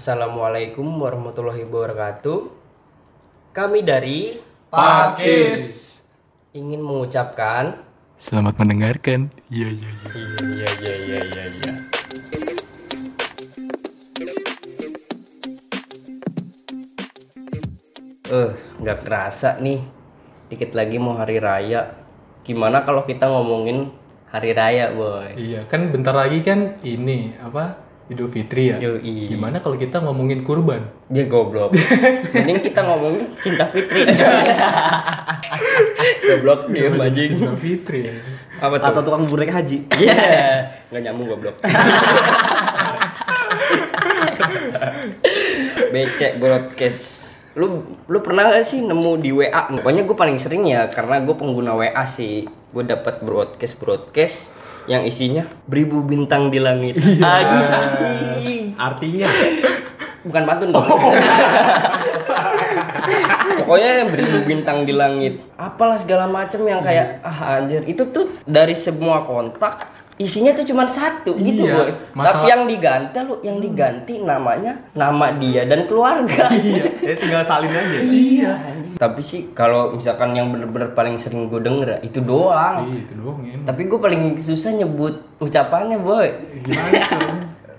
Assalamualaikum warahmatullahi wabarakatuh. Kami dari Pakis. ingin mengucapkan Selamat mendengarkan. Iya iya iya. iya iya iya iya iya. Eh, nggak kerasa nih. Dikit lagi mau hari raya. Gimana kalau kita ngomongin hari raya, boy? Iya kan bentar lagi kan ini apa Idul Fitri ya. Yoi. Gimana kalau kita ngomongin kurban? Dia goblok. Mending kita ngomongin cinta fitri. goblok dia anjing. Idul Fitri. ya. Apa tuh? atau tukang burek haji Iya, nggak nyambung goblok. Becek broadcast. Lu lu pernah gak sih nemu di WA? Pokoknya gue paling sering ya karena gue pengguna WA sih. Gue dapat broadcast broadcast yang isinya beribu bintang di langit. Anjing. Artinya Bukan pantun. Bang. Pokoknya yang beribu bintang di langit. Apalah segala macem yang kayak ah anjir itu tuh dari semua kontak isinya tuh cuma satu gitu Iya, boy. masalah- Tapi yang diganti lu yang diganti namanya nama dia dan keluarga. iya, ya tinggal salin aja. Iya. Tapi sih kalau misalkan yang bener-bener paling sering gue denger ya, itu doang. Iya, itu doang ya. Tapi gue paling susah nyebut ucapannya boy. Gimana tuh?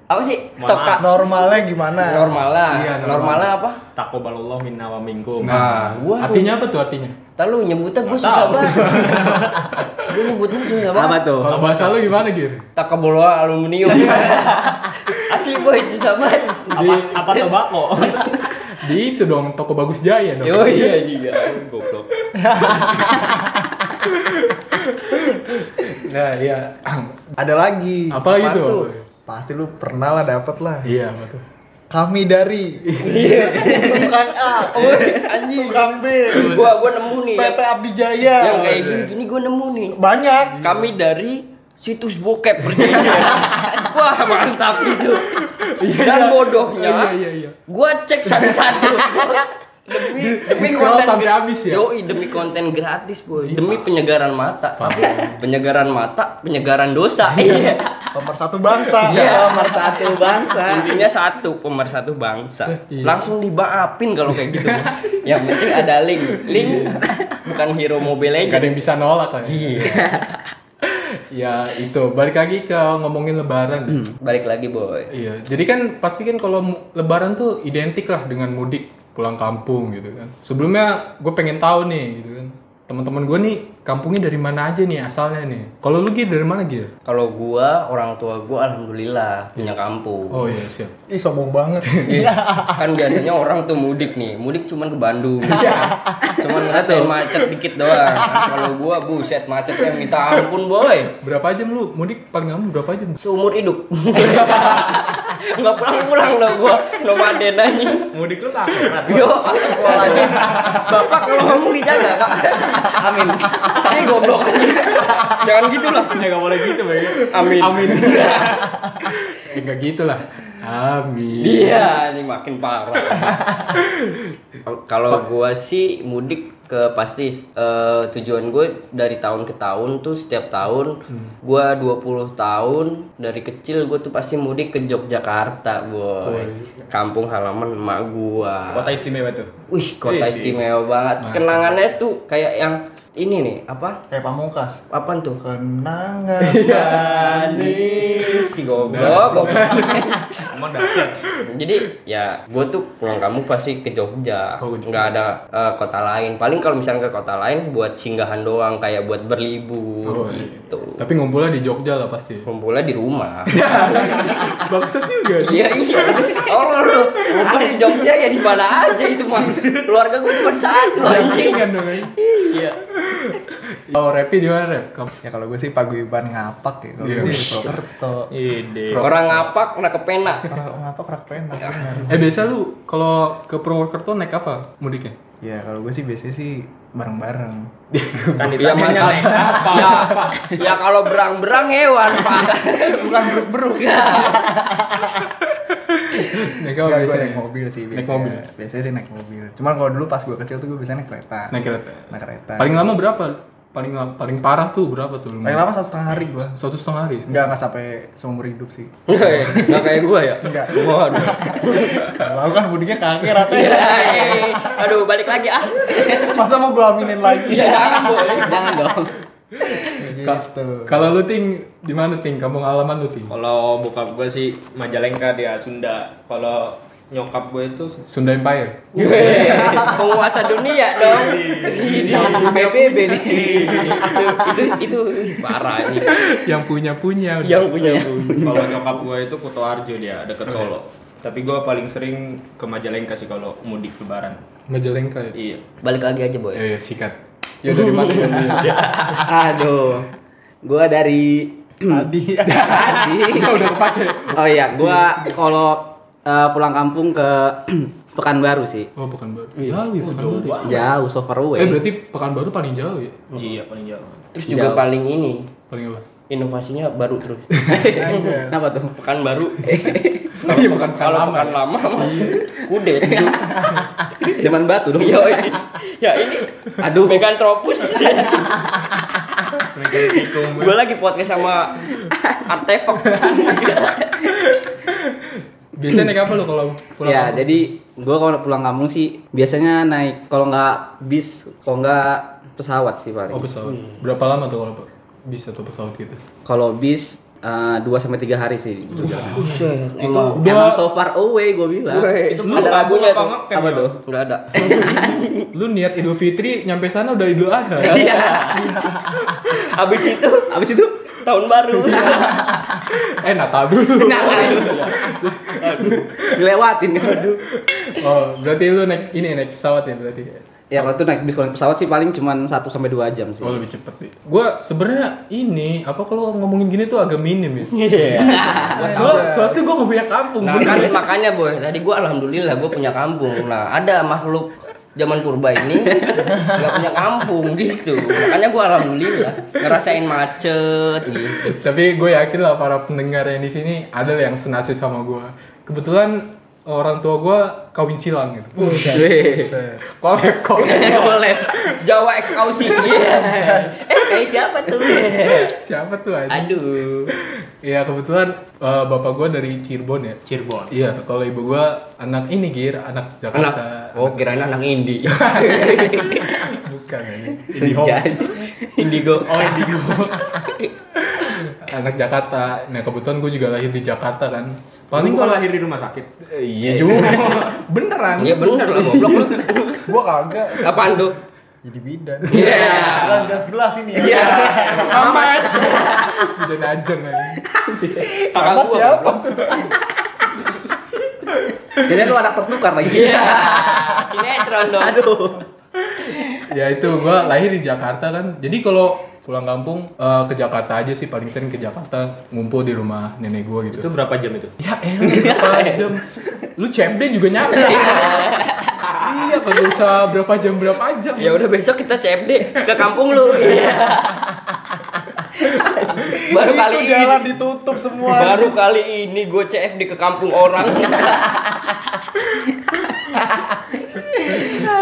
Apa sih? Toka normalnya gimana normal lah. Iya, normal. Normalnya apa? Takobalallah minna wa minkum. Nah, gua artinya apa tuh artinya? Tahu nyebutnya gue susah banget. gue nyebutnya susah banget. apa tuh Kalau bahasa lu gimana Gir? Takaboloa aluminium. Asli boy susah banget. Apa apa tobako? Di itu dong, toko bagus jaya dong. Yo iya iya goblok. Nah, iya. ada lagi Apa lagi tuh? pasti lu pernah lah dapet lah Iya, tuh? kami dari tukang A Oh, anjing. tukang B Gua gua nemu nih. PT Abdi Jaya Yang kayak gini-gini gua nemu nih. banyak Kami dari situs bokep. Berjejer. Wah mantap itu. Dan bodohnya, Iya, iya, iya. gua cek satu-satu. demi demi konten sampai habis ya? Yoi, demi konten gratis boy. Demi penyegaran mata. Tapi penyegaran mata penyegaran dosa. Iya. Pemersatu bangsa. Iya. pemersatu bangsa. Intinya satu pemersatu bangsa. Iya. langsung dibaapin kalau kayak gitu. Yang penting ada link. Link. Bukan hero mobile Gak legend ada yang bisa nolak lah. iya Ya itu, balik lagi ke ngomongin lebaran. ya. balik lagi boy Iya, jadi kan pasti kan kalau lebaran tuh identik lah dengan mudik pulang kampung gitu kan. Sebelumnya gue pengen tahu nih gitu kan. Teman-teman gue nih kampungnya dari mana aja nih asalnya nih. Kalau lu Gir dari mana Gir? kalau gua orang tua gua alhamdulillah punya kampung. Oh iya siap. ih sombong banget. Kan biasanya orang tuh mudik nih. Mudik cuman ke Bandung. Cuman ngerasain macet dikit doang. Kalau gua buset macetnya minta ampun boy. Berapa jam lu mudik? Paling lama berapa jam? seumur hidup nggak pulang-pulang loh gua nomaden anjing Mudik lu akhirat. yo astagfirullahaladzim bapak kalau ngomong dijaga kak amin ini goblok jangan gitu lah Ya gak boleh gitu, Bang. amin Amin. Ya enggak gitu lah. Amin. Dia ini makin parah. Kalau gua sih mudik ke pasti eh, tujuan gue dari tahun ke tahun tuh setiap tahun gua 20 tahun dari kecil gue tuh pasti mudik ke Yogyakarta, boy. Kampung halaman emak gua. Kota istimewa tuh. Wih, kota istimewa banget. Kenangannya tuh kayak yang ini nih, apa? kayak pamungkas Apaan tuh? kenangan Manis si goblok, goblok. Emang dahsyat. Jadi ya gue tuh pulang kamu pasti ke Jogja, Oh, ke Jogja. nggak ada eh, kota lain. Paling kalau misalnya ke kota lain buat singgahan doang, kayak buat berlibur Oh, iya. gitu. Tapi ngumpulnya di Jogja lah pasti. Kumpulnya di rumah. Bangsat juga. iya iya. Oh lu ngumpul di Jogja ya di mana aja itu mah. Keluarga gue cuma satu anjing. Jangan dong. Iya. Oh, Repi di mana Rep? Ya kalau gue sih paguyuban ngapak ya kalau Iya. gue sih di Purwokerto Ide. Orang ngapak nak ke pena. orang ngapak rak penak Iya. Eh biasa lu kalau ke Purwokerto naik apa mudiknya? ya kalau gue sih biasanya sih bareng-bareng Kan Iya mantap. naik apa? Ya, ya kalau berang-berang hewan pak. bukan beruk-beruk Naik apa Enggak, gue biasanya? naik mobil sih Naik biasanya. mobil? Biasanya sih naik mobil. Cuman kalau dulu pas gue kecil tuh gue biasanya naik kereta. Naik kereta. Naik kereta. Paling lama berapa paling paling parah tuh berapa tuh? Paling lama satu setengah hari gua. Satu setengah hari. Enggak, enggak sampai seumur hidup sih. Nggak kayak gua ya? Enggak. Waduh. Kalau kan mudiknya kakek ratanya. Ya. Aduh, balik lagi ah. Masa mau gua aminin lagi? Ya, jangan jangan dong. Gitu. Kalau lu ting di mana ting? Kampung halaman lu ting? Kalau bokap gue sih Majalengka dia Sunda. Kalau nyokap gue itu Sunda Empire. Penguasa dunia dong. Ini PBB nih. Itu itu itu parah ini. Yang punya punya. Yang punya kalau nyokap gue itu Kuto Arjo dia deket Solo. Tapi gue paling sering ke Majalengka sih kalau mudik lebaran. Majalengka ya. Iya. Balik lagi aja boy. Ya, ya sikat. Ya dari mana ya? Aduh. Gua dari Tadi. tadi. udah kepake. Oh iya, gua kalau eh, pulang kampung ke Pekanbaru sih. Oh, Pekanbaru. Jauh ya Pekanbaru. ya? Jauh, so far away. Eh berarti Pekanbaru paling jauh ya? Iya paling jauh. Terus juga Jauh. paling ini Paling apa? inovasinya baru terus. Kenapa tuh? Pekan baru. Kalau iya bukan Kalau lama. pekan lama mas kudet. Zaman batu dong. Ini. ya ini Aduh. Megantropus. Gue lagi podcast sama artefak. Biasanya naik apa lu kalau pulang? ya, kampung? jadi gua kalau pulang kampung sih biasanya naik kalau nggak bis, kalau nggak pesawat sih paling. Oh, pesawat. Berapa lama tuh kalau bisa tuh pesawat gitu? Kalau bis 2 sampai 3 hari sih perjalanan. Buset, emang Udah- Emang so far away gue bilang. Weh, itu ada lagunya tuh. Apa tuh? Enggak ada. Lu niat Idul Fitri nyampe sana udah Idul Adha. Iya. Habis itu, Abis itu tahun baru. eh Natal dulu. nah, dilewatin aduh. Oh, berarti lu naik ini naik pesawat ya berarti. Ya kalau tuh naik bis kalau naik pesawat sih paling cuma 1 sampai 2 jam sih. Oh, lebih cepet nih. Gua sebenarnya ini apa kalau ngomongin gini tuh agak minim ya. Soalnya soalnya tuh gua gak punya kampung. Nah, kan makanya boy, tadi gua alhamdulillah gua punya kampung. Nah, ada makhluk zaman purba ini nggak punya kampung gitu. Makanya gua alhamdulillah ngerasain macet gitu. Tapi gue yakin lah para pendengar yang di sini ada yang senasib sama gue. Kebetulan orang tua gue kawin silang gitu. Weh. Kolab, kolab. Boleh. Jawa X Aussie. Iya. Eh, kayak siapa tuh? Siapa tuh aja? Aduh. Iya kebetulan eh, bapak gue dari Cirebon ya. Cirebon. Iya, kalau ibu gue anak ini gir, anak Anak. Jakarta. Oh, kirain anak indie. Bukan ini. Senjai. Indigo. Oh indigo. anak Jakarta. Nah kebetulan gue juga lahir di Jakarta kan. Paling kalau lahir di rumah sakit. Iya juga sih. Beneran. Iya bener lah goblok lu. Gua kagak. Apaan tuh? Jadi bidan. Iya. Bukan bidan sebelah sini. Iya. Aman. Dan aja nih. Kakak Kakak gua. siapa? Jadi lu anak tertukar lagi. Iya. Sinetron dong. Aduh. Ya itu gua lahir di Jakarta kan jadi kalau pulang kampung eh, ke Jakarta aja sih paling sering ke Jakarta ngumpul di rumah nenek gua gitu Itu berapa jam itu? ya berapa jam lu CFD juga nyampe iya kagak usah berapa jam berapa jam Ya udah besok kita CFD ke kampung lu. Iya. Baru kali Itu ini. jalan ditutup semua. Baru kali ini gue CFD ke kampung orang.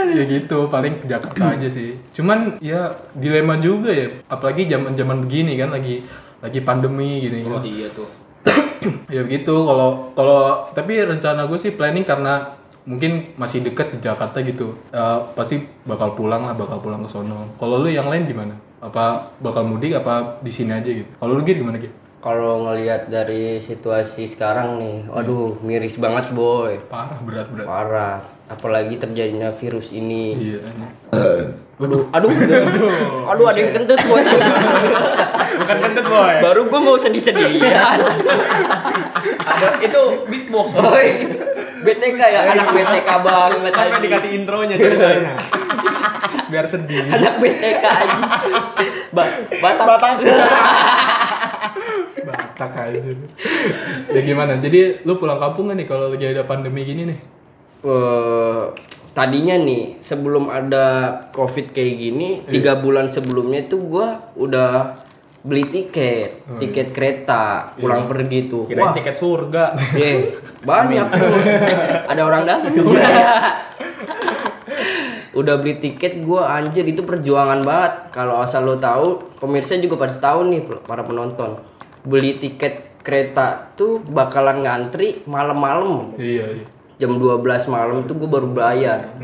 ya gitu paling ke Jakarta aja sih cuman ya dilema juga ya apalagi zaman zaman begini kan lagi lagi pandemi gini Oh kan iya tuh. ya begitu kalau kalau tapi rencana gue sih planning karena mungkin masih dekat di Jakarta gitu Eh, pasti bakal pulang lah bakal pulang ke sono kalau lu yang lain gimana apa bakal mudik apa di sini aja gitu kalau lu gitu gimana gitu Kalau ngelihat dari situasi sekarang nih, waduh miris banget boy. parah berat berat Parah. Apalagi terjadinya virus ini. iya Aduh, aduh, aduh, ada yang kentut boy. Bukan kentut boy. Baru gue mau sedih-sedihan. Ada itu beatbox. Boy, BTK ya, anak BTK banget Sampai aja. dikasih intronya ceritanya. biar sedih. Anak BTK aja. Ba Batak. Batang. batak aja. Ya gimana? Jadi lu pulang kampung gak nih kalau lagi ada pandemi gini nih? Eh, tadinya nih sebelum ada covid kayak gini tiga bulan sebelumnya tuh gua udah beli tiket tiket kereta pulang pergi tuh. Kirain wah. tiket surga. eh, banyak tuh. Ada orang dalam udah beli tiket gue anjir itu perjuangan banget. Kalau asal lo tahu pemirsa juga pada tahu nih para penonton. Beli tiket kereta tuh bakalan ngantri malam-malam. Iya, iya. jam 12 malam tuh gue baru bayar.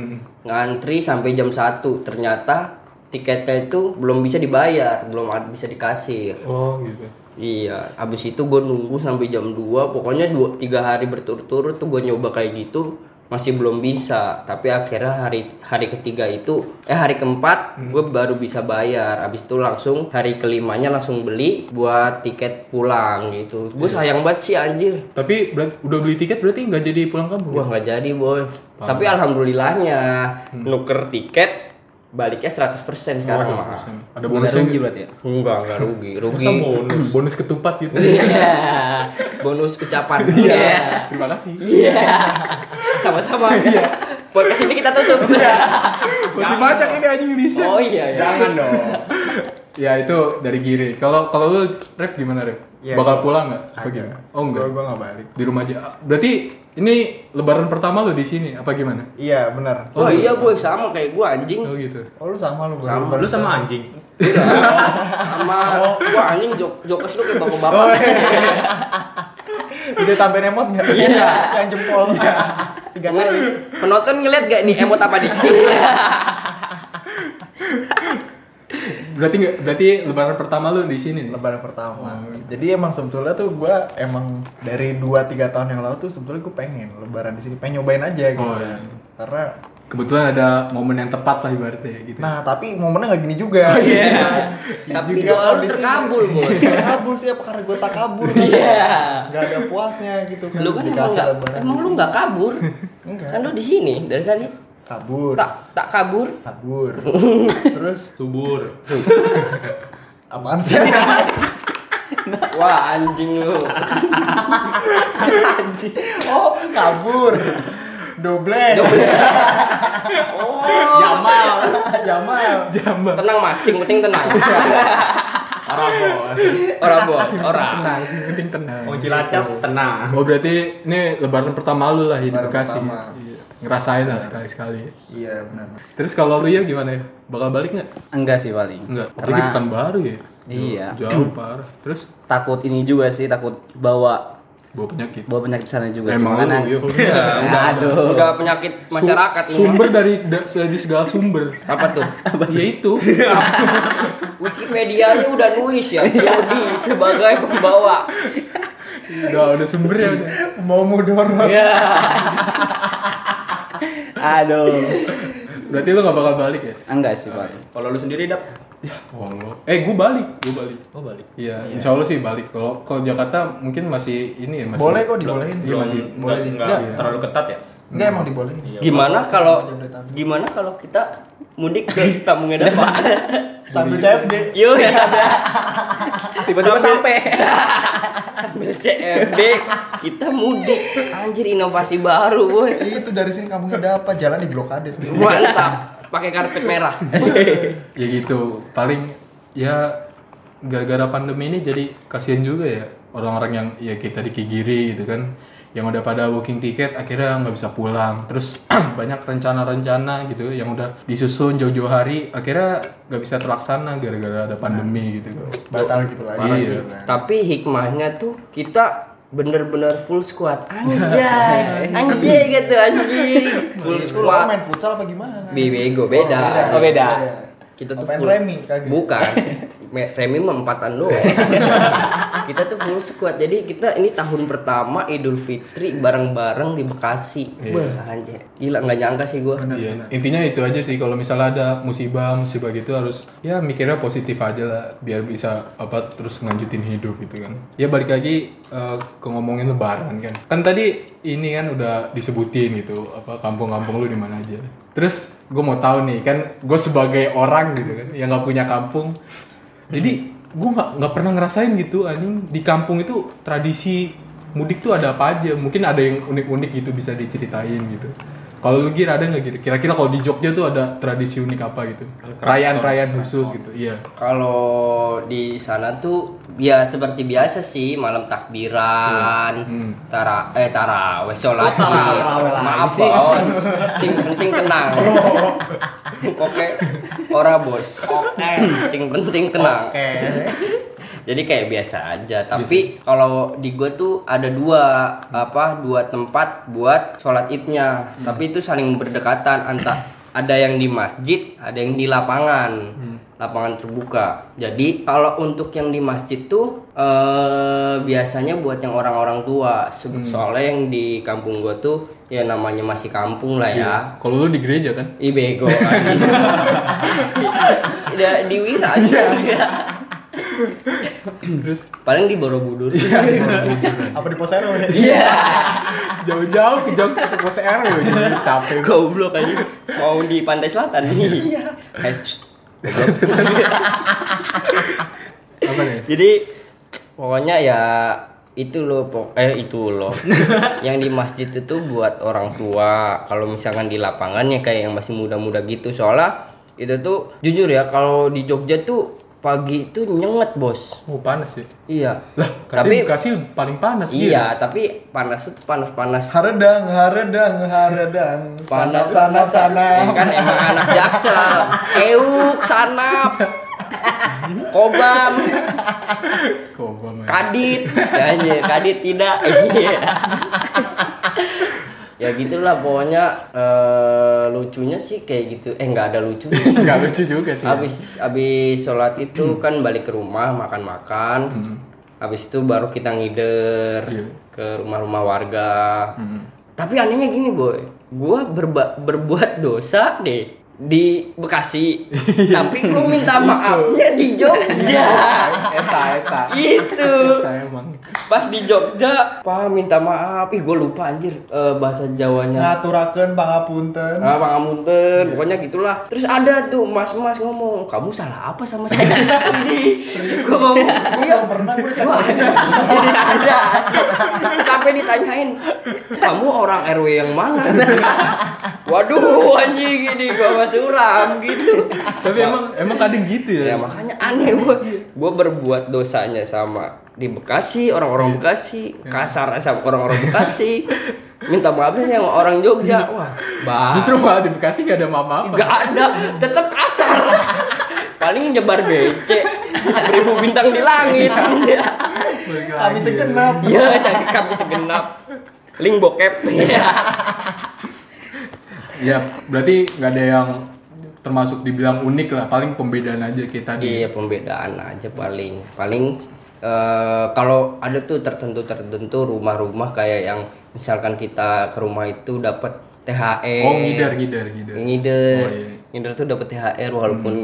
Ngantri sampai jam 1 ternyata tiketnya itu belum bisa dibayar belum bisa dikasih Oh, gitu. iya abis itu gue nunggu sampai jam 2 pokoknya dua tiga hari berturut-turut tuh gue nyoba kayak gitu masih belum bisa. Tapi akhirnya hari hari ketiga itu eh hari keempat gue baru bisa bayar. Abis itu langsung hari kelimanya langsung beli buat tiket pulang gitu. Gue sayang banget sih anjir. Tapi udah beli tiket berarti nggak jadi pulang kampung? Wah nggak jadi boy. Tapi alhamdulillahnya nuker tiket baliknya 100% sekarang Oh, mah. Ada bonusnya rugi berarti ya? Enggak, enggak rugi. Rugi. Masa bonus? bonus ketupat gitu. Iya. Bonus ucapan. Iya. Terima kasih. Iya. Sama-sama. Iya. Podcast ini kita tutup. Masih banyak ini anjing listnya. Oh iya ya. Jangan dong. Ya itu dari Giri. Kalau kalau lu rep gimana rep? Iya, Bakal pulang nggak? Apa gimana? Oh enggak. Gua, gua nggak balik. Di rumah aja. Berarti ini lebaran pertama lu di sini apa gimana? Iya benar. Oh iya boy sama kayak gua anjing. Oh gitu. Oh lu sama lu Sama. Lu sama anjing. Sama gua anjing jok jokes lu kayak bapak-bapak. Bisa tambahin emot nggak? Iya. Yang jempol. Tiga kali. Penonton ngeliat gak nih emot apa nih? Berarti nggak? Berarti lebaran pertama lu di sini nih? Lebaran pertama. Jadi emang sebetulnya tuh gua emang dari 2-3 tahun yang lalu tuh sebetulnya gue pengen lebaran di sini, pengen nyobain aja gitu Oh, kan. iya. Karena Kebetulan ada momen yang tepat lah ibaratnya ya gitu. nah tapi momennya nggak gini juga. Oh, iya. gitu kan. Tapi Juga doa lu terkabul, Bos. Terkabul sih apa karena gue tak kabur. Iya. Gak ada puasnya gitu kan. Lu kan emang nggak lebaran emang lu nggak kabur. Enggak. Kan lu di sini dari tadi. Kabur. Tak tak kabur. Kabur. Terus Subur. apaan sih? Wah anjing lu. oh, kabur. Doble. Oh. Jamal. Jamal. Jambal. Tenang masing, penting tenang. Orang bos. Orang bos, orang. Tenang sih. Penting tenang. Mau cilacap tenang. Oh berarti ini lebaran pertama lu lah di Bekasi. pertama. Iya. Ngerasain lah sekali-sekali. Iya benar. Terus kalau lu ya gimana ya? Bakal balik nggak? Enggak sih paling. Enggak. Tapi Karena bukan baru ya? Iya. Jauh, parah. Terus takut ini juga sih, takut bawa bawa penyakit. bawa penyakit sana juga sih. Emang Makanya- lu, yuk. Ya, aduh. Udah penyakit masyarakat ini. Sumber dari da- dari segala sumber. Apa tuh? ya itu. Wikipedia nya udah nulis ya, Yodi sebagai pembawa. udah udah sumbernya udah. Mau mudorot. Ya. Aduh. Berarti lu gak bakal balik ya? Enggak sih paling. Kalau lu sendiri dap? Ya, Allah. Eh, gue balik, gue balik. Oh balik. Iya, insya Allah sih balik. Kalau kalau Jakarta mungkin masih ini ya masih. Boleh kok dibolehin. Iya masih. Boleh. Enggak, Enggak. enggak terlalu ketat ya? Enggak emang dibolehin. Iya. Gimana Bapak kalau gimana kalau kita mudik ke Tamu Ngedapa? Sambil CFD. Yuk ya. Tiba-tiba sampai. Sambil CFD kita mudik. Anjir inovasi baru, boy. Itu dari sini kampungnya dapat jalan di blokade sebenarnya. Mantap. Pakai karpet merah. Ya gitu. Paling ya gara-gara pandemi ini jadi kasihan juga ya orang-orang yang ya kita di Kigiri gitu kan yang udah pada booking tiket akhirnya nggak bisa pulang. Terus banyak rencana-rencana gitu yang udah disusun jauh-jauh hari akhirnya nggak bisa terlaksana gara-gara ada pandemi gitu. Batal gitu lagi. Parah sih, kan. Tapi hikmahnya tuh kita bener-bener full squad. Anjay. Anjay gitu anjing full Lu squad. Main futsal apa gimana? Bi- bego beda. Oh, oh beda. kita tuh full. Remi bukan. Remi mah empatan doang kita tuh full squad jadi kita ini tahun pertama Idul Fitri bareng-bareng di Bekasi Iya. Wah, anjir gila nggak nyangka sih gua Iya, intinya itu aja sih kalau misalnya ada musibah musibah gitu harus ya mikirnya positif aja lah biar bisa apa terus ngelanjutin hidup gitu kan. Ya balik lagi eh, ke ngomongin lebaran kan. Kan tadi ini kan udah disebutin gitu apa kampung-kampung lu di mana aja. Terus gue mau tahu nih kan gue sebagai orang gitu kan yang nggak punya kampung. Jadi gue nggak nggak pernah ngerasain gitu anjing. Di kampung itu tradisi mudik tuh ada apa aja. Mungkin ada yang unik-unik gitu bisa diceritain gitu Kalau lu Gir ada nggak gitu? Kira-kira kalau di Jogja tuh ada tradisi unik apa gitu? Perayaan-perayaan khusus gitu. Iya. Kalau di sana tuh ya seperti biasa sih malam takbiran, Hmm. tara eh taraweh sholat Oh, lagi Maaf sih. bos, sing penting tenang. Oke, ora bos. Oke, sing penting tenang. Jadi kayak biasa aja. Tapi kalau di gue tuh ada dua apa dua tempat buat sholat idnya. Tapi itu saling berdekatan. Antara ada yang di masjid, ada yang di lapangan, lapangan terbuka. Jadi kalau untuk yang di masjid tuh eh, biasanya buat yang orang-orang tua. Se- Soalnya yang di kampung gue tuh ya namanya masih kampung lah ya. Kalau lu di gereja kan? Ih bego. Tidak di Wira aja. Terus Paling di Borobudur. Apa di Posero ya? Iya. jauh-jauh ke Jogja ke Pos ya, jadi capek. Goblok aja. Mau di pantai selatan nih. Iya. Apa nih? Jadi pokoknya ya itu loh pok eh itu loh yang di masjid itu buat orang tua kalau misalkan di lapangan ya kayak yang masih muda-muda gitu soalnya itu tuh jujur ya kalau di Jogja tuh pagi itu nyenget bos Oh panas ya? iya Lah, Tapi- Bekasi paling panas gitu. iya tapi panas itu panas-panas Haredang, haredang, haredang. Sana, sana, sana. Ya kan emang anak jaksel euk sanap kobam Kobam ya. kadit ya anjir, kadit tidak iya ya gitulah pokoknya eh, lucunya sih kayak gitu. Eh nggak ada lucu. Nggak lucu juga sih. habis habis sholat itu kan balik ke rumah makan makan habis itu baru kita ngider Iya. ke rumah-rumah warga. Hmm. tapi anehnya gini boy. Gua berba- berbuat dosa deh di Bekasi. Tapi gua minta maafnya di Jogja. Eta, eta. itu Kita emang. Pas di Jogja pak minta maaf ih gue lupa anjir eh, bahasa Jawanya Ngaturakeun pangapunten. Ah, pangapunten, pokoknya gitulah. Terus ada tuh mas-mas ngomong, kamu salah apa sama saya? Ini, gue ngomong, iya pernah gue ada. Sampai ditanyain, kamu orang RW yang mana? Waduh, anjing ini gua masih suram gitu. Tapi emang emang kadang gitu Ya ya. makanya aneh gua. Gua berbuat dosanya sama di Bekasi, orang-orang Bekasi, kasar sama orang-orang Bekasi. Minta maafnya yang orang Jogja. Wah, bah. Justru malah di Bekasi gak ada mama apa. Gak ada, tetap kasar. Paling nyebar BC, beribu bintang di langit. Kami segenap. Iya, saya kami segenap. Link bokep. Iya. Ya berarti nggak ada yang termasuk dibilang unik lah. Paling pembedaan aja kita di. Iya, pembedaan aja paling. Paling eh, kalau ada tuh tertentu-tertentu rumah-rumah kayak yang misalkan kita ke rumah itu dapat THR. Oh ngidar ngidar ngidar. Ngider. Oh, iya. Ngider tuh dapat THR walaupun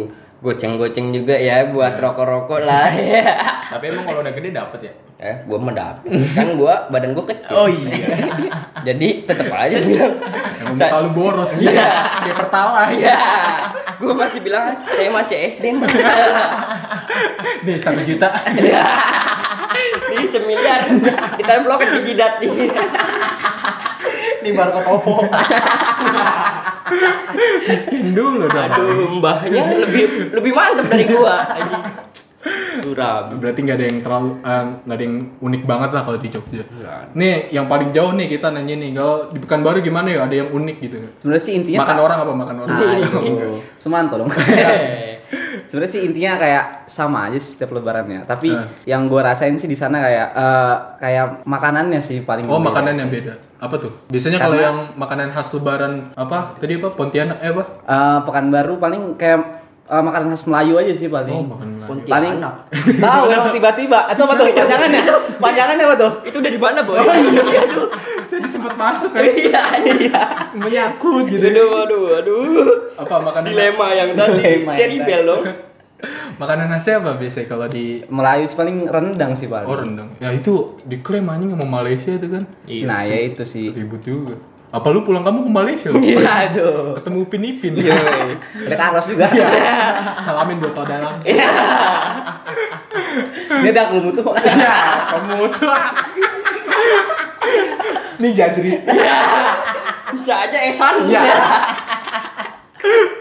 goceng-goceng juga ya buat rokok-rokok lah ya. Tapi emang kalau udah gede dapet ya? Eh, gua mah dapet. Kan gua badan gua kecil. Oh iya. Jadi tetep aja bilang. Emang Sa- terlalu boros gitu. Iya. Kayak pertalite. Iya. Gua masih bilang saya masih SD mah. Nih satu juta. Ini semiliar. Ditempelkan di jidat nih. Nih barcode OVO. Miskin dulu dong. Aduh, mbahnya lebih lebih mantep dari gua. anjing. Suram. Berarti nggak ada yang terlalu eh, nggak ada yang unik banget lah kalau di Jogja. Nih yang paling jauh nih kita nanya nih kalau di Pekanbaru gimana ya? Ada yang unik gitu? Sebenarnya sih intinya Makan orang apa makan orang? Ah, itu. Sumanto dong. Sebenarnya sih intinya kayak sama aja sih setiap lebarannya. Tapi Eh. yang gua rasain sih di sana kayak eh, kayak makanannya sih paling Oh makanan sih. yang beda. Apa tuh? Biasanya kalau yang makanan khas lebaran apa? Tadi apa? Pontianak eh apa? Eh, Pekanbaru paling kayak eh, makanan khas Melayu aja sih paling. Oh makan Melayu. paling Pontianak. tahu emang tiba-tiba atau apa tuh panjangannya panjangannya apa tuh Itu dari mana, Boy? Aduh. Tadi sempat masuk kan? Iya, iya. Menyangkut gitu. Aduh, aduh, aduh. Apa makanan Dilema yang tadi. Cherry bell dong. Makanan khasnya apa biasanya kalau di Melayu sih paling rendang sih paling Oh rendang. Ya itu diklaim anjing sama Malaysia itu kan. Iya. nah ya itu sih Ribut juga. Apa lu pulang kamu ke Malaysia? lu? Iya, aduh Ketemu Upin Ipin. Iya, ada Carlos juga Salamin dua tahun dalam. dia ada kelumut tuh Ya, kamu tuh. Nih jadri. Bisa aja Esan. Ya.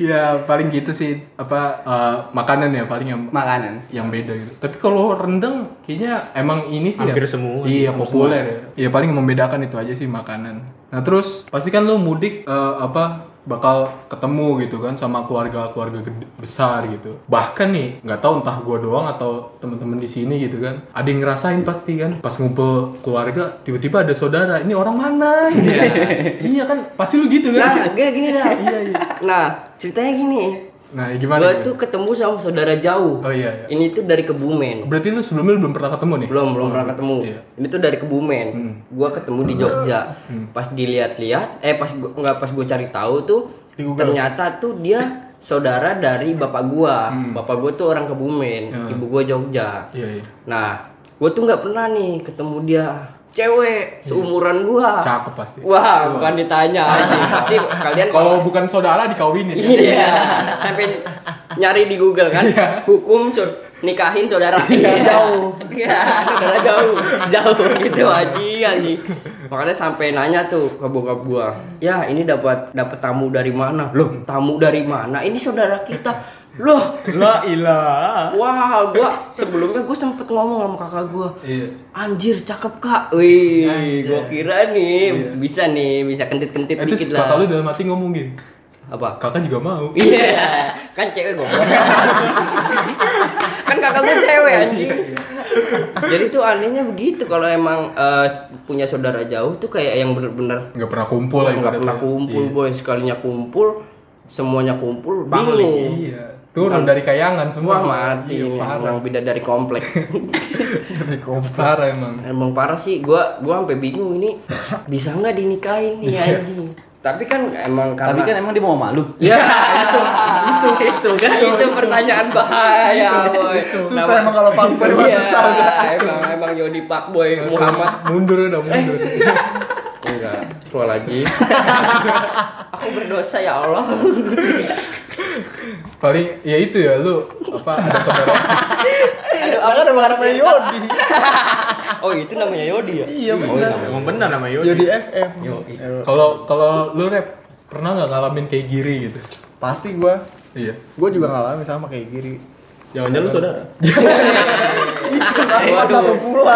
ya paling gitu sih apa eh, makanan ya paling yang Makanan. yang beda gitu. Tapi kalau rendang kayaknya emang ini sih Hampir ya, semua. Iya, populer ya. Ya paling membedakan itu aja sih makanan. Nah, terus pasti kan lu mudik eh, apa bakal ketemu gitu kan sama keluarga-keluarga besar gitu. Bahkan nih, nggak tahu entah gua doang atau temen-temen di sini gitu kan. Ada yang ngerasain pasti kan pas ngumpul keluarga tiba-tiba ada saudara. Ini orang mana? Iya. iya kan? Pasti lu gitu Nah, kan? gini gini dah. Nah, ceritanya gini. Nah, gimana? Gua gimana? tuh ketemu sama saudara jauh. Oh iya, iya. Ini tuh dari Kebumen. Berarti lu sebelumnya lu belum pernah ketemu nih? Belum, belum pernah ketemu. Iya. Ini tuh dari Kebumen. Hmm. Gua ketemu di Jogja. Pas dilihat-lihat, eh pas gua nggak pas gua cari tahu tuh ternyata tuh dia saudara dari bapak gua. Hmm. Bapak gua tuh orang Kebumen, Hmm. ibu gua Jogja. Iya, iya. Nah, gua tuh nggak pernah nih ketemu dia. Cewek seumuran gua. Cakep pasti. Wah, bukan ditanya. anjing. Pasti kalian Kalau bukan saudara dikawinin. Iya, sampai nyari di Google kan. Hukum sur nikahin saudara jauh. Iya, saudara jauh. Jauh gitu aja anjing. Makanya sampai nanya tuh ke bokap gua. Ya, ini dapat dapat tamu dari mana? Loh, tamu dari mana? Ini saudara kita. Loh, La ilah. wah, gua sebelumnya gua sempet ngomong sama kakak gua. Iya. Anjir, cakep kak. Wih, gua kira nih bisa nih, bisa kentit-kentit Eh, terus dikit kakak lu lah. dalam hati ngomong gini. Apa? Kakak juga mau. Iya, kan cewek goblok. kan kakak gue cewek anjing. Jadi tuh anehnya begitu kalau emang eh, punya saudara jauh tuh kayak yang bener-bener Nggak pernah kumpul nggak pernah kumpul Iya. boy sekalinya kumpul semuanya kumpul bingung. Iya. Turun dari kayangan semua. Wah mati Iya, ini parah. emang beda dari komplek. Parah emang. emang parah sih, gua gua sampai bingung ini bisa nggak dinikahin nih anjing. Tapi kan emang karena Tapi kan emang dia mau malu. Ya, itu, itu, itu kan itu pertanyaan bahaya, boy. Susah emang kalau Pak Boy Iya, susah udah. emang emang Yodi Pak Boy Muhammad. Mundur udah mundur. Enggak, keluar lagi. Aku berdosa ya Allah. Paling ya itu ya lu apa ada saudara. Aduh, Kan ada namanya Yodi. Oh, itu namanya Yodi ya? Iya Oh, benar. namanya Emang benar nama Yodi. Yodi FM. Kalau kalau lu rap pernah nggak ngalamin kayak giri gitu? Pasti gua. Iya. Gua juga ngalamin sama kayak giri. Jangan-jangan lu saudara. Kita satu pulau.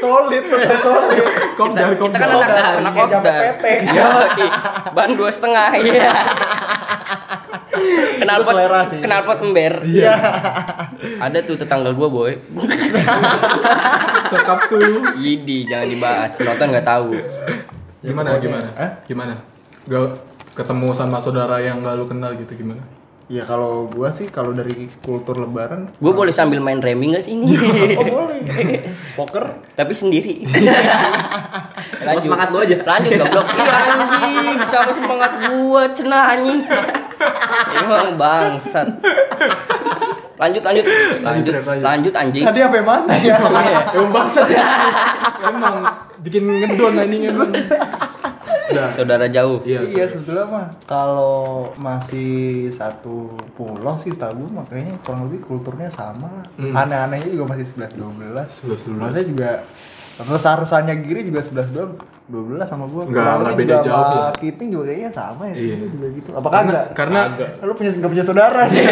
Solid tuh, solid. Kok dari Kita kan anak anak Iya, zaman PT. Yodi. Ban dua setengah. Iya. Kenal Itu selera sih. kenal pot ember. Iya. Ada tuh tetangga gua, boy. sekap tuh. Yidi, jangan dibahas. Penonton nggak tahu. Gimana gimana? eh? Gimana? Gak ketemu sama saudara yang gak lu kenal gitu gimana? Ya kalau gua sih kalau dari kultur lebaran Gue boleh sambil main remi nggak sih ini? Oh boleh. Poker Tapi sendiri. Lanjut. semangat lu aja. Lanjut goblok. Iya anjing, sama semangat gua cenah anjing. Emang bangsat. Lanjut lanjut. Lanjut lanjut. lanjut anjing. Tadi apa yang mana ya? Emang bangsa. Emang bikin ngedon anjing Udah. Saudara jauh. Iya. Iya sebetulnya mah kalau masih satu pulau sih setahu gue makanya kurang lebih kulturnya sama lah. Hmm. Aneh-anehnya juga masih 11 12. 11, 12. Maksudnya juga besar-besarnya Giri juga 11 12 12 sama gua. Nggak, Kurang nggak lebih beda juga jauh sama ya. Kiting juga kayaknya sama ya. Iya. Juga gitu. Apakah Karena enggak? karena Lu punya enggak punya saudara nih.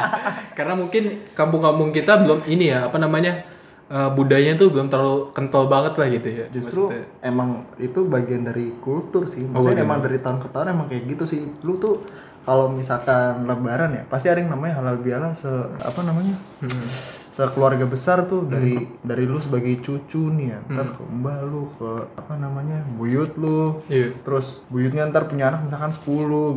karena mungkin kampung-kampung kita belum ini ya apa namanya eh, budayanya tuh belum terlalu kental banget lah gitu ya. Justru Maksudnya. emang itu bagian dari kultur sih. Oh, Maksudnya bagian. emang dari tahun ke tahun emang kayak gitu sih. Lu tuh kalau misalkan lebaran ya pasti ada yang namanya halal bihalal se apa namanya Hmm. Sekeluarga besar tuh dari dari lu sebagai cucu nih ya ntar Hmm. ke mbah lu ke apa namanya buyut lu Iya. terus buyutnya ntar punya anak misalkan 10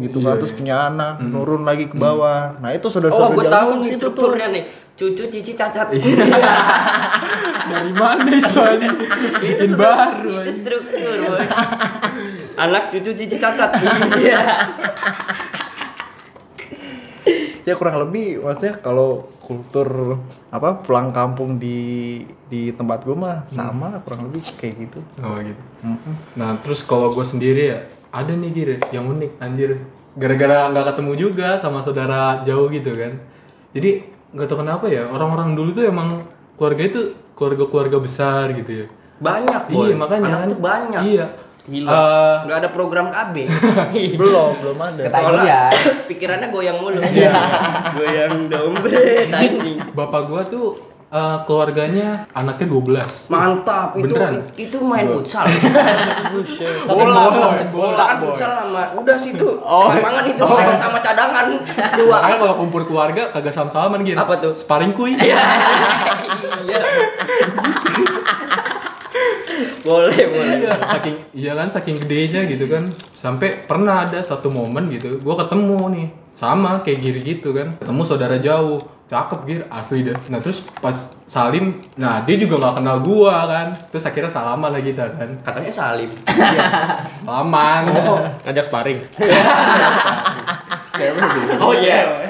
gitu Iya, kan terus iya. punya anak nurun lagi ke bawah nah itu saudara Oh, gue tahu nih tuh strukturnya nih. Cucu cici cacat. Dari mana itu anjing? Bikin baru. Itu struktur. Anak cucu cici cacat. Iya. ya kurang lebih maksudnya kalau kultur apa pulang kampung di di tempat gue mah sama lah kurang lebih kayak gitu Oh gitu. Mhm. Nah terus kalau gue sendiri ya ada nih gire yang unik anjir. Gara-gara nggak ketemu juga sama saudara jauh gitu kan. Jadi nggak tahu kenapa ya orang-orang dulu tuh emang keluarga itu keluarga-keluarga besar gitu ya. Banyak, boy. Iya makanya Anak tuh banyak. Iya. Gila. Eh, Nggak ada program KB. belum belum ada Soalnya pikirannya goyang mulu. Iya. goyang dombre tadi. bapak gua tuh eh, keluarganya anaknya 12 Mantap, itu Beneran? itu main futsal. Satu bola, bola, bola, bola, kan futsal sama udah situ. Oh. Sekarang itu mereka sama cadangan dua. Makanya kalau kumpul keluarga kagak salam-salaman gitu. Apa tuh? Sparring kuy. Iya. boleh, boleh. Iya, saking iya kan saking gedenya gitu kan. Sampai pernah ada satu momen gitu, gua ketemu nih sama kayak giri gitu kan. Ketemu saudara jauh, cakep gir asli deh. Nah terus pas salim, nah dia juga nggak kenal gua kan. Terus akhirnya salaman lah kita kan. Katanya Salim. Salaman. Ngajak sparring. Cewek gitu. Oh iya.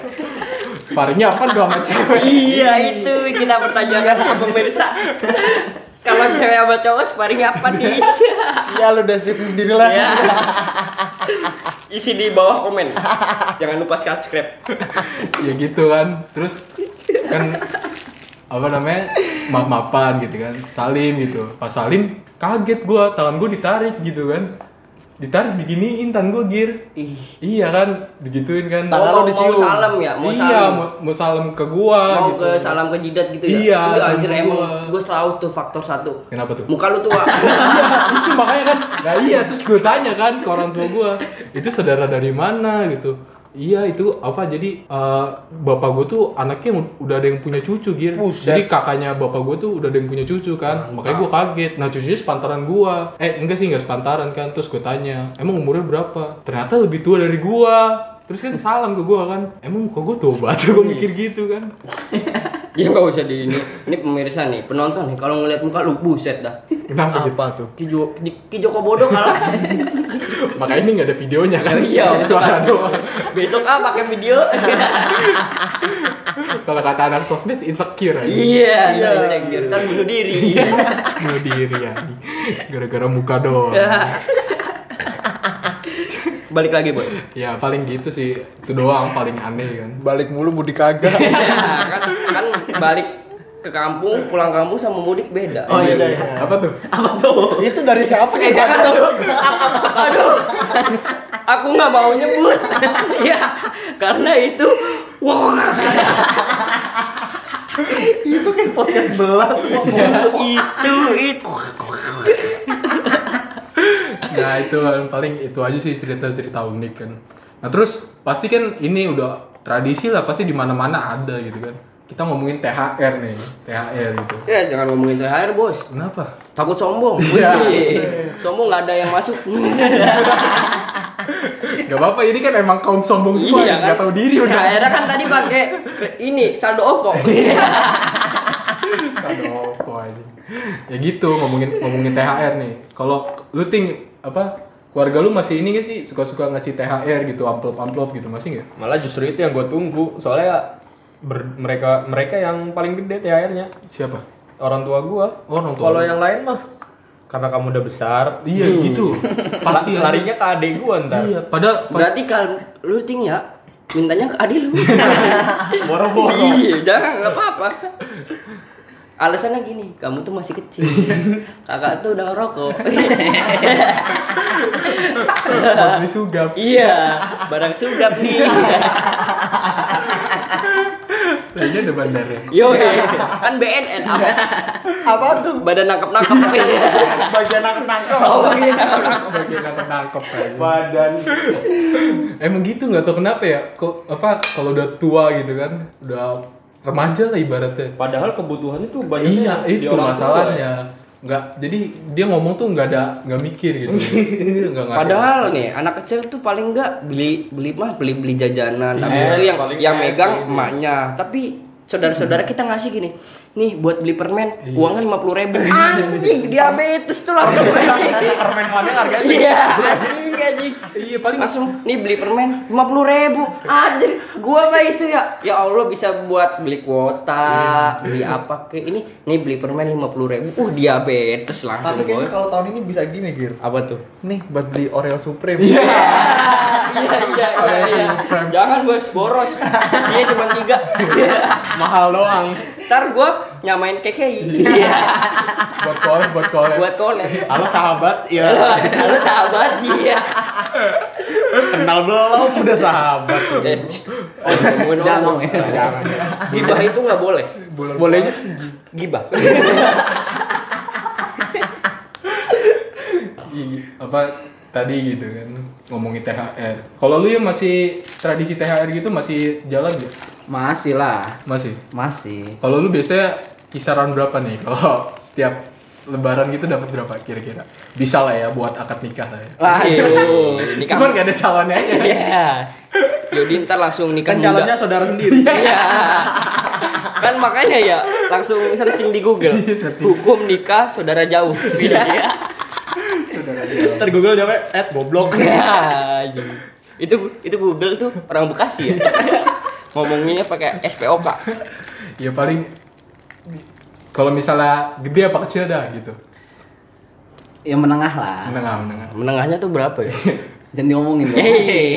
Sparringnya apa tuh sama cewek? Iya itu kita pertanyakan ke pemirsa. Kalau cewek sama cowok sparring apa nih? ya lu deskripsi sendiri lah ya. Isi di bawah komen. Jangan lupa subscribe. ya gitu kan terus kan apa namanya maaf maafan gitu kan salim gitu pas salim kaget gua tangan gua ditarik gitu kan ditarik diginiin tangan gua gir Ih. iya kan digituin kan Tangan Oh, mau, dicium. mau salam ya, mau iya salam. mau, mau salam ke gua Mau gitu ke salam ke jidat gitu ya? Iya, salam anjir ke emang gua. gue tahu tuh faktor satu. kenapa tuh Muka lu tua. itu makanya kan nah iya terus gue tanya kan ke orang tua gue itu saudara dari mana gitu iya itu apa jadi eh, bapak gue tuh anaknya udah ada yang punya cucu gir. Buset. jadi kakaknya bapak gue tuh udah ada yang punya cucu kan. Makanya gue kaget. Nah cucunya sepantaran gue eh enggak sih enggak sepantaran kan. Terus gue tanya emang umurnya berapa? Ternyata lebih tua dari gue terus kan salam ke gue kan. Emang muka gue tua banget? Gue mikir gitu kan ya nggak usah di ini. Ini pemirsa nih, penonton nih. Kalau ngeliat muka lu buset dah. kenapa apa tuh Ki, Jo- Ki- Ki Joko Bodo kalah. makanya ini nggak ada videonya kan iya, suara doang Besok ah pakai video. kalau kata anak sosmed insecure aja iya, iya. Biar kan bunuh diri. Bunuh diri ya gara-gara muka doang Balik lagi, Boy. ya paling gitu sih itu doang paling aneh kan balik mulu mudik kagak Nah, kan kan balik ke kampung, pulang kampung sama mudik beda. Oh, iya, iya. apa tuh Apa tuh? itu dari siapa Eh ya jangan dong. Aduh. Aku nggak mau nyebut. Iya. Karena itu wah itu kayak podcast belah itu itu. Nah itu kan paling itu aja sih cerita-cerita unik kan nah terus pasti kan ini udah tradisi lah pasti di mana-mana ada gitu kan kita ngomongin THR nih THR gitu Ya jangan ngomongin THR, Bos. kenapa Takut sombong. Iya. Wih, sombong nggak ada yang masuk. Gak apa-apa ini kan emang kaum sombong semua iya nggak tahu diri udah THR kan tadi pakai ini saldo OVO. Aduh, kok aja. Ya gitu ngomongin ngomongin THR nih. Kalau lu ting apa keluarga lu masih ini gak sih suka-suka ngasih THR gitu amplop-amplop gitu masih nggak? Malah justru itu yang gue tunggu. Soalnya ber- mereka mereka yang paling gede THR-nya Siapa? orang tua gua. Oh, orang tua Kalau yang lain mah karena kamu udah besar, Iya gitu. Pasti la- larinya ke adek gua ntar. Iya, pada Berarti kalau lu ting ya mintanya ke Adi lu. Boro-boro. Iya, jangan nggak apa-apa. Alasannya gini, kamu tuh masih kecil. Kakak tuh udah ngerokok. beli sugap. iya, barang sugap nih. Kayaknya ada bandarnya. Yo, kan BNN apa? apa tuh Badan nangkep-nangkep. bagian nangkep nangkep Oh, iya, nangkep. Bagian nangkep nangkep. Badan. Emang gitu nggak tau kenapa ya? Kok apa kalau udah tua gitu kan, udah remaja lah ibaratnya. Padahal kebutuhannya tuh banyak. Iya itu masalahnya. Nggak, jadi dia ngomong tuh nggak ada nggak mikir gitu. Nggak ngasih Padahal nih anak kecil tuh paling enggak beli beli mah beli beli jajanan. Habis Yes, itu yang yang megang gitu. emaknya. Tapi saudara-saudara kita ngasih gini, nih buat beli permen Iya. uangnya lima puluh ribu. Anjing diabetes tuh langsung. Permen padang harganya Iya, anjing anjing. Iya paling Langsung nih beli permen lima puluh ribu. Anjir, gua mah itu ya. Ya Allah bisa buat beli kuota, beli apa ke ini. Nih beli permen lima puluh ribu. Uh diabetes langsung tapi kalau tahun ini bisa gini gir Apa tuh? nih buat beli Oreo Supreme Iya. iya iya iya. Iya jangan bos. Boros. Isinya cuma tiga. Mahal doang. ntar gua nyamain KKI iya. Buat collab buat collab. Buat collab. Halo sahabat, halo ya halo sahabat. Iya. Kenal belum? Udah sahabat. eh, oh, ngomongin Jangan orang. ya. Jangan. gibah itu nggak boleh. Bolehnya? Gibah. Iya, apa tadi gitu kan ngomongin THR. Kalau lu ya masih tradisi THR gitu masih jalan ya? Masih lah, Masih. masih. Kalau lu biasanya kisaran berapa nih kalau setiap lebaran gitu dapat berapa kira-kira? Bisa lah ya buat akad nikah lah ya. Waduh, ini kan Cuman gak ada calonnya aja. Iya. Yaudah ntar langsung nikah kan muda. calonnya saudara sendiri. Iya. kan makanya ya langsung searching di Google. Hukum nikah saudara jauh. Iya. Ntar Google jawab at goblok. Ya, itu itu Google tuh orang Bekasi ya. Ngomonginnya pakai SPOK. Ya paling kalau misalnya gede apa kecil dah gitu. Yang menengah lah. Menengah, menengah. Menengahnya tuh berapa ya? Jangan diomongin.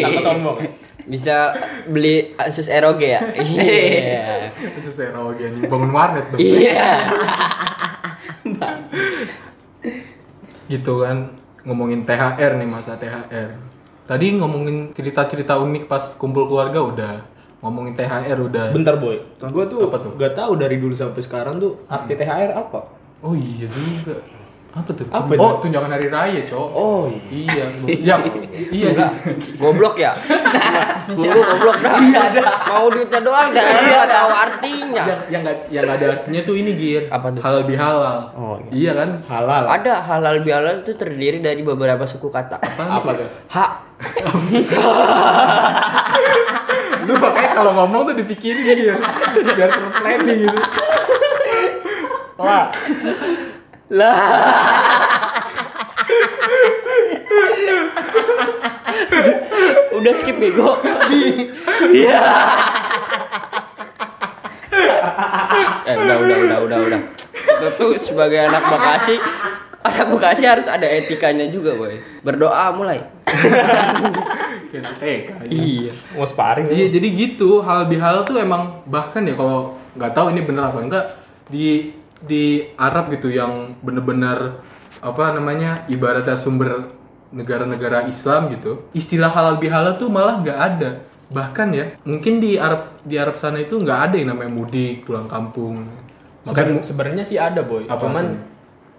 Takut sombong. Bisa beli Asus ROG ya? Iya. Saya lagi anjing bangun warnet dong. Iya. gitu kan ngomongin THR nih masa THR tadi ngomongin cerita-cerita unik pas kumpul keluarga udah. Ngomongin THR udah. Bentar boy, gua tuh, Apa tuh? gak tahu dari dulu sampai sekarang tuh arti THR apa? oh iya juga apa tuh Apa oh itu? tunjangan hari raya cowok Oh iya iya iya Enggak. Goblok ya? Dulu goblok dah. Mau duitnya doang enggak tahu artinya. yang yang nggak yang ada artinya tuh ini gir Apa tuh? halal bihalal Oh, iya kan halal. Ada halal bihalal itu terdiri dari beberapa suku kata. Apa tuh? Hak. lu makanya kalau ngomong tuh dipikirin gir biar terplanning gitu lah Lah. Udah skip bego. Iya. eh udah udah udah udah udah. Itu tuh sebagai anak Bekasi, anak Bekasi harus ada etikanya juga, boy. Berdoa mulai. TK Iya. Mau sparring? Iya jadi gitu hal bihalal tuh emang bahkan ya kalau nggak tahu ini benar apa enggak di di Arab gitu yang bener-bener apa namanya ibaratnya sumber negara-negara Islam gitu istilah halal bihalal tuh malah nggak ada bahkan ya mungkin di Arab di Arab sana itu nggak ada yang namanya mudik pulang kampung makanya sebenarnya sih ada boy. Apa Cuman tuh?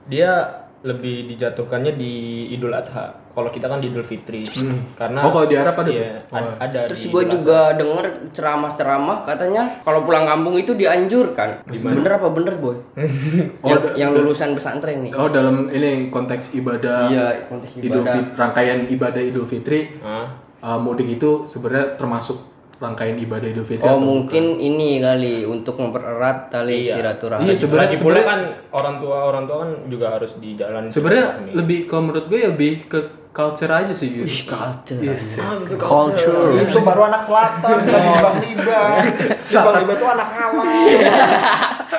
dia lebih dijatuhkannya di Idul Adha. Kalau kita kan di Idul Fitri. Hmm. Karena Oh, kalau di Arab ada iya, tuh? ad- Oh. ada Terus gue Idul juga denger ceramah-ceramah katanya kalau pulang kampung itu dianjurkan. Bener apa bener boy? Oh, yang, yang lulusan pesantren nih. oh dalam ini konteks ibadah Iya, konteks Idul ibadah. Fit- rangkaian ibadah Idul Fitri Hah? uh, mudik itu sebenarnya termasuk rangkaian ibadah Idul Fitri Oh atau mungkin ini kali untuk mempererat tali Iya. silaturahmi. Iya, sebenarnya- Lagi pula sebenarnya- kan orang tua orang tua kan juga harus di jalan. Sebenarnya lebih kalau menurut gue ya lebih ke culture aja sih gitu. culture. Yes. Culture. itu baru anak selatan bukan libang libang libang itu anak alam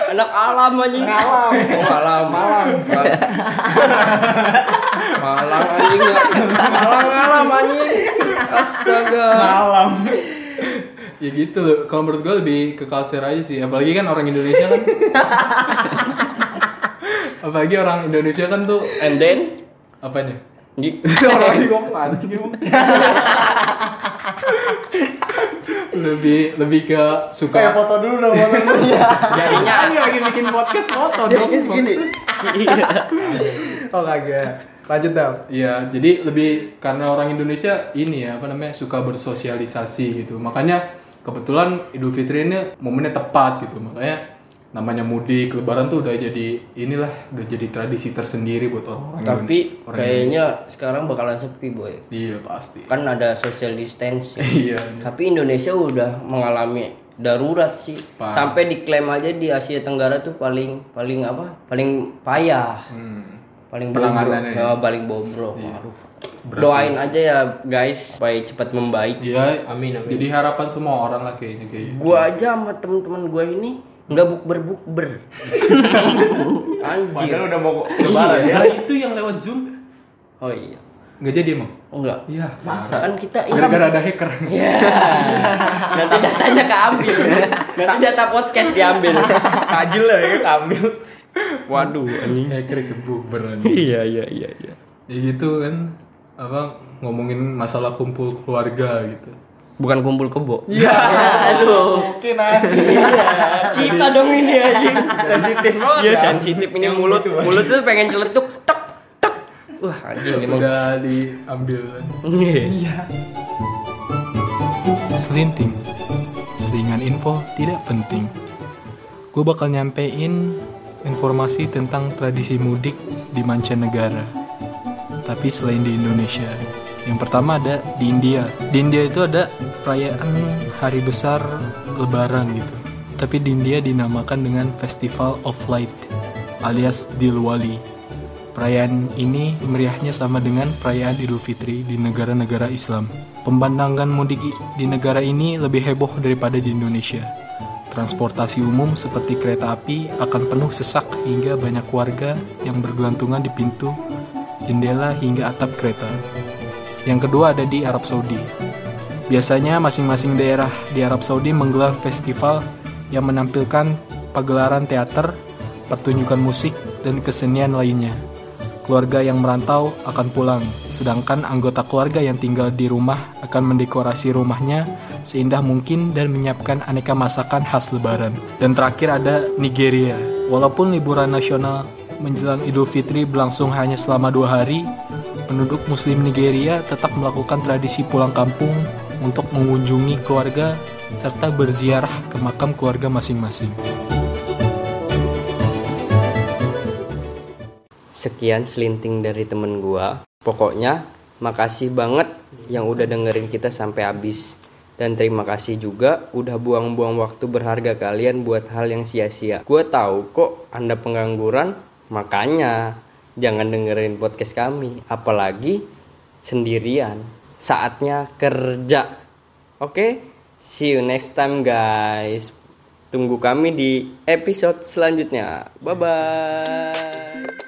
Anak alam anjing. Alam. Oh, alam. Malang. Malang anjing. Malang alam anjing. Astaga. alam. Ya gitu loh. Kalau menurut gue lebih ke culture aja sih. Apalagi kan orang Indonesia kan. Apalagi orang Indonesia kan tuh And then apanya? Orang lagi ngomong anjing emang. lebih lebih ke kayak suka foto dulu dong foto dulu ya jadinya ini lagi bikin podcast foto dong. jadinya segini oh kagak lanjut dong Iya, jadi lebih karena orang Indonesia ini ya apa namanya suka bersosialisasi gitu. Makanya kebetulan Idul Fitri ini momennya tepat gitu. Makanya namanya mudik, Lebaran tuh udah jadi inilah udah jadi tradisi tersendiri buat orang-orang Tapi orang kayaknya sekarang bakalan sepi boy. Indonesia. iya pasti. Kan ada social distancing. iya. Tapi Indonesia udah mengalami darurat sih. Sampai diklaim aja di Asia Tenggara tuh paling paling apa? Paling payah. Hmm. Paling bobrok. Penanganannya ya? Ya, paling bobrok. Iya. Waduh. Berat Doain aja ya guys supaya cepat membaik. Iya, Amin, amin. Jadi harapan semua orang lah kayaknya kayak gitu. Gua aja sama temen-temen gua ini nggak bukber bukber. Anjir. Padahal udah mau lebaran Iya, ya. lah itu yang lewat Zoom. Oh iya. nggak jadi emang Enggak. iya Masa kan kita gara-gara ada hacker Ya. Nanti datanya keambil. Nanti data podcast diambil. Tajil lah ya keambil. Waduh, anjing. hacker ikut buber anjing. Iya, iya, iya, iya. ya gitu kan apa ngomongin masalah kumpul keluarga gitu Bukan kumpul kebo. Iya. Aduh. Mungkin aja. Kita dong ini anjing. Sensitif banget. Iya, ya. sensitif ini mulut. Mulut tuh pengen celetuk tek tek. Wah, anjing emang. udah diambil kan Iya. Selinting Selingan info tidak penting Gue bakal nyampein informasi tentang tradisi mudik di mancanegara Tapi selain di Indonesia Yang pertama ada di India Di India itu ada perayaan hari besar lebaran gitu Tapi di India dinamakan dengan Festival of Light alias Dilwali Perayaan ini meriahnya sama dengan perayaan Idul Fitri di negara-negara Islam. Pembandangan mudik di negara ini lebih heboh daripada di Indonesia. Transportasi umum seperti kereta api akan penuh sesak hingga banyak warga yang bergelantungan di pintu, jendela hingga atap kereta. Yang kedua ada di Arab Saudi. Biasanya masing-masing daerah di Arab Saudi menggelar festival yang menampilkan pagelaran teater, pertunjukan musik, dan kesenian lainnya. Keluarga yang merantau akan pulang, sedangkan anggota keluarga yang tinggal di rumah akan mendekorasi rumahnya seindah mungkin dan menyiapkan aneka masakan khas lebaran. Dan terakhir ada Nigeria. Walaupun liburan nasional menjelang Idul Fitri berlangsung hanya selama dua hari, penduduk muslim Nigeria tetap melakukan tradisi pulang kampung untuk mengunjungi keluarga serta berziarah ke makam keluarga masing-masing. Sekian selinting dari temen gua. Pokoknya makasih banget yang udah dengerin kita sampai habis. Dan terima kasih juga udah buang-buang waktu berharga kalian buat hal yang sia-sia. Gua tahu kok Anda pengangguran, makanya jangan dengerin podcast kami, apalagi sendirian. Saatnya kerja. Oke? See you next time guys. Tunggu kami di episode selanjutnya. Bye bye.